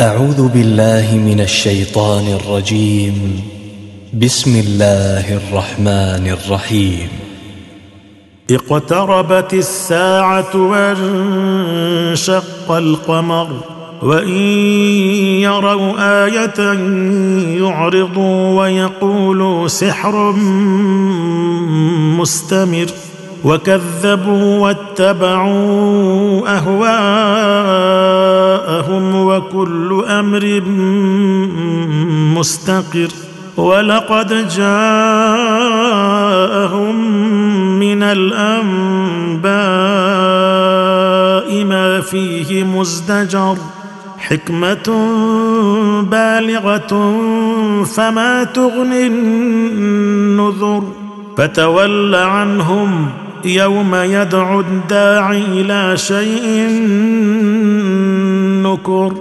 أعوذ بالله من الشيطان الرجيم. بسم الله الرحمن الرحيم. اقتربت الساعة وانشق القمر وإن يروا آية يعرضوا ويقولوا سحر مستمر وكذبوا واتبعوا اهواءهم وكل أمر مستقر ولقد جاءهم من الأنباء ما فيه مزدجر حكمة بالغة فما تغني النذر فتول عنهم يوم يدعو الداعي إلى شيء نكر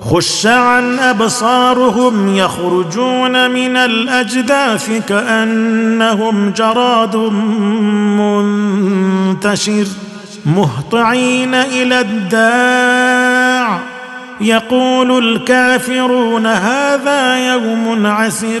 خش عن أبصارهم يخرجون من الأجداث كأنهم جراد منتشر مهطعين إلى الداع. يقول الكافرون هذا يوم عسر.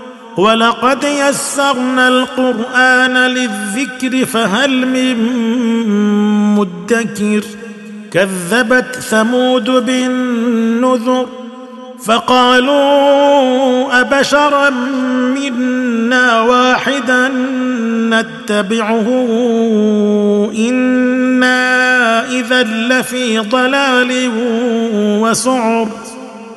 ولقد يسرنا القرآن للذكر فهل من مدكر كذبت ثمود بالنذر فقالوا أبشرا منا واحدا نتبعه إنا إذا لفي ضلال وسعر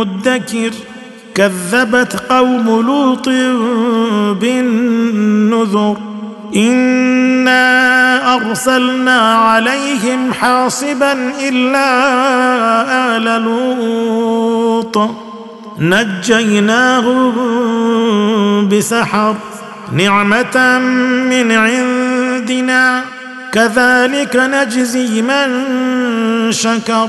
مدكر كذبت قوم لوط بالنذر إنا أرسلنا عليهم حاصبا إلا آل لوط نجيناهم بسحر نعمة من عندنا كذلك نجزي من شكر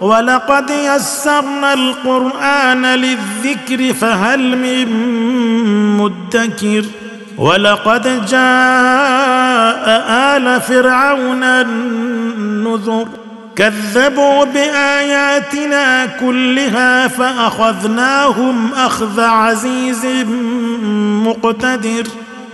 ولقد يسرنا القرآن للذكر فهل من مدكر؟ ولقد جاء آل فرعون النذر كذبوا بآياتنا كلها فأخذناهم أخذ عزيز مقتدر.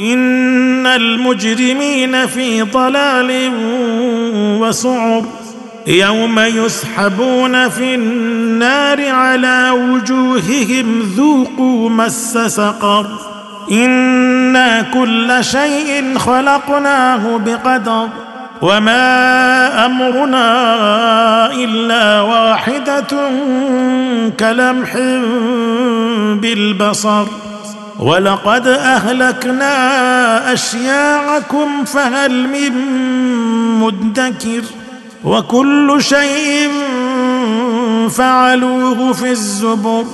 إن المجرمين في ضلال وسعر يوم يسحبون في النار على وجوههم ذوقوا مس سقر. إنا كل شيء خلقناه بقدر. وما أمرنا إلا واحدة كلمح بالبصر. ولقد أهلكنا أشياعكم فهل من مدكر وكل شيء فعلوه في الزبر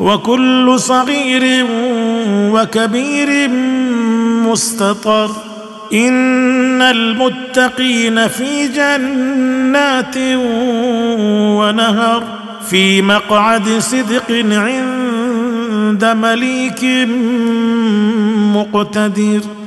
وكل صغير وكبير مستطر إن المتقين في جنات ونهر في مقعد صدق عند مليك مقتدر.